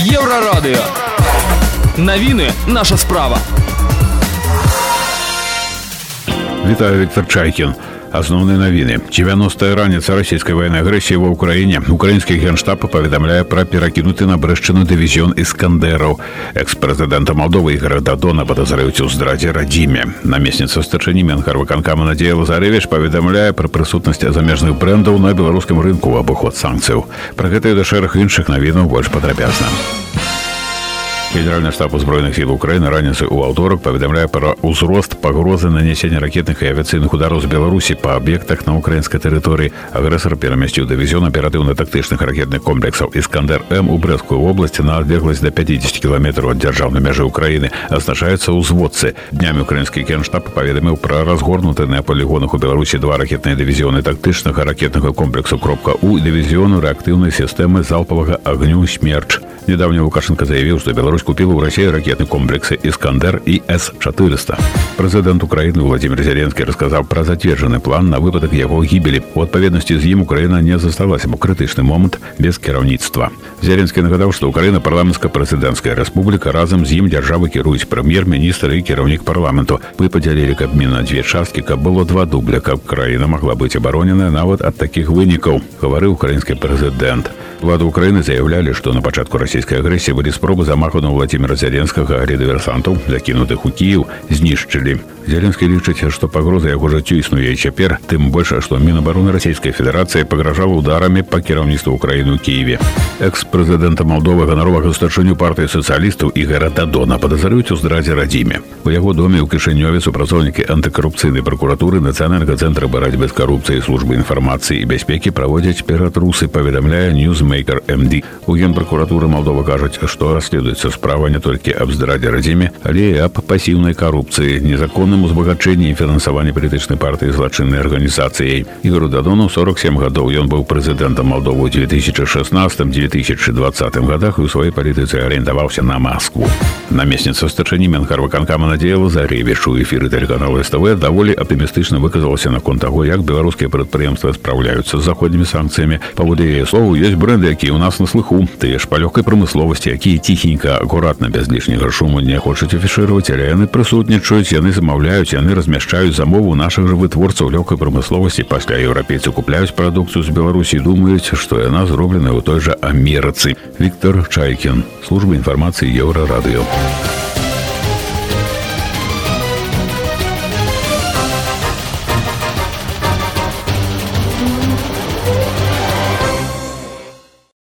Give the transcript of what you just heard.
Еврорадио. Новины наша справа. Вітаю Віктор Чайкін. Основные новины. 90-я раніца расійскай вайны агрэсіі ва ўкраіне. Украінскі генштаб паведамляе пра перакінуты на брэшчыну дывізіён іскандэраў. Экс-прэзідэнта Малдовы Ігора Дадона падазраюць у здрадзе радзіме. Намесніца стачані Менхарваканкама Надзея Лазаревіч паведамляе пра прысутнасць замежных брэндаў на беларускім рынку абыход санкцыяў. Пра гэта і да шэраг іншых навінаў больш падрабязна. Генеральный штаб узброеных сил Украины ранее у аўторак паведамляе пра ўзрост пагрозы нанесення ракетных і авіацыйных удараў з Беларусі па аб'ектах на украінскай тэрыторыі. Агрэсар перамясціў дывізіён аператыўна-тактычных ракетных комплексаў Іскандер М у брэскую вобласць на адлегласць да 50 кіламетраў ад дзяржаўнай мяжы Украіны азначаецца ўзводцы. Днямі украінскі генштаб паведаміў пра разгорнуты на полігонах у Беларусі два ракетныя дывізіёны тактычнага ракетнага комплексу кропка у дывізіёну рэактыўнай сістэмы залпавага агню смерч. Недавно Лукашенко заявил, что Беларусь купила у России ракетные комплексы «Искандер» и С-400. Президент Украины Владимир Зеленский рассказал про затвердженный план на выпадок его гибели. У отповедности з ім Украина не засталась у критичный момент без кіраўніцтва. Зеленский нагадал, что Украина парламентско-президентская республика разом з ім державы кіруюць прэм'ер-міністр і кіраўнік парламенту. Мы поделили Кабмін на две часткі, каб было два дубля, каб краіна могла быть абаронена нават от таких вынікаў, говорил украинский президент. Влада Украины заявляли, что на початку российской агрессии были спробы замаху на Владимира Зеленскага алі дыверсантаў, закінутых у Кіев, знішчылі. Зеленскі лічыць, што пагроза яго жыццю існуе цяпер, тым больш, што Мінабароны Расійскай Федэрацыі пагражала ударамі па кіраўніцтву Украіны ў Киеве. Экс-прэзідэнта Малдовы ганаровага старшыню партыі сацыялістаў Ігара Дадона падазраюць у здрадзе радзіме. У яго доме ў кішынёве супрацоўнікі антыкарупцыйнай пракуратуры нацыянальнага цэнтра барацьбы з карупцыяй службы інфармацыі і бяспекі праводзяць ператрусы, паведамляе Newsmaker MD. У генпракуратуры Малдова кажуць, што расследуецца справа не толькі аб здрадзе радзіме, але і аб пасіўнай карупцыі, незаконным узбагачэнні і фінансаванні палітычнай партыі злачыннай арганізацыяй. Ігору Дадону 47 гадоў ён быў прэзідэнтам Малдовы ў 2016 2020 годах і ў сваёй палітыцы арыентаваўся на Маскву. Намесніца стачані Менхарваканкама Надзея Лазаревіч у эфіры тэлеканалу СТВ даволі аптымістычна выказалася наконт таго, як беларускія прадпрыемствы спраўляюцца з заходнімі санкцыямі. Паводле яе слову ёсць бренды, якія ў нас на слыху, тыя ж па лёгкай прамысловасці, якія ціхенька акуратна без лішняга шуму не хочуць афішыраваць, але яны прысутнічаюць, яны замаўляюць, яны размяшчаюць замову нашых жа вытворцаў лёгкай прамысловасці пасля еўрапейцы купляюць прадукцыю з Беларусі думаюць, што яна зроблена ў той жа Амерыцы. Віктор Чайкін, служба інфармацыі еўрарадыё.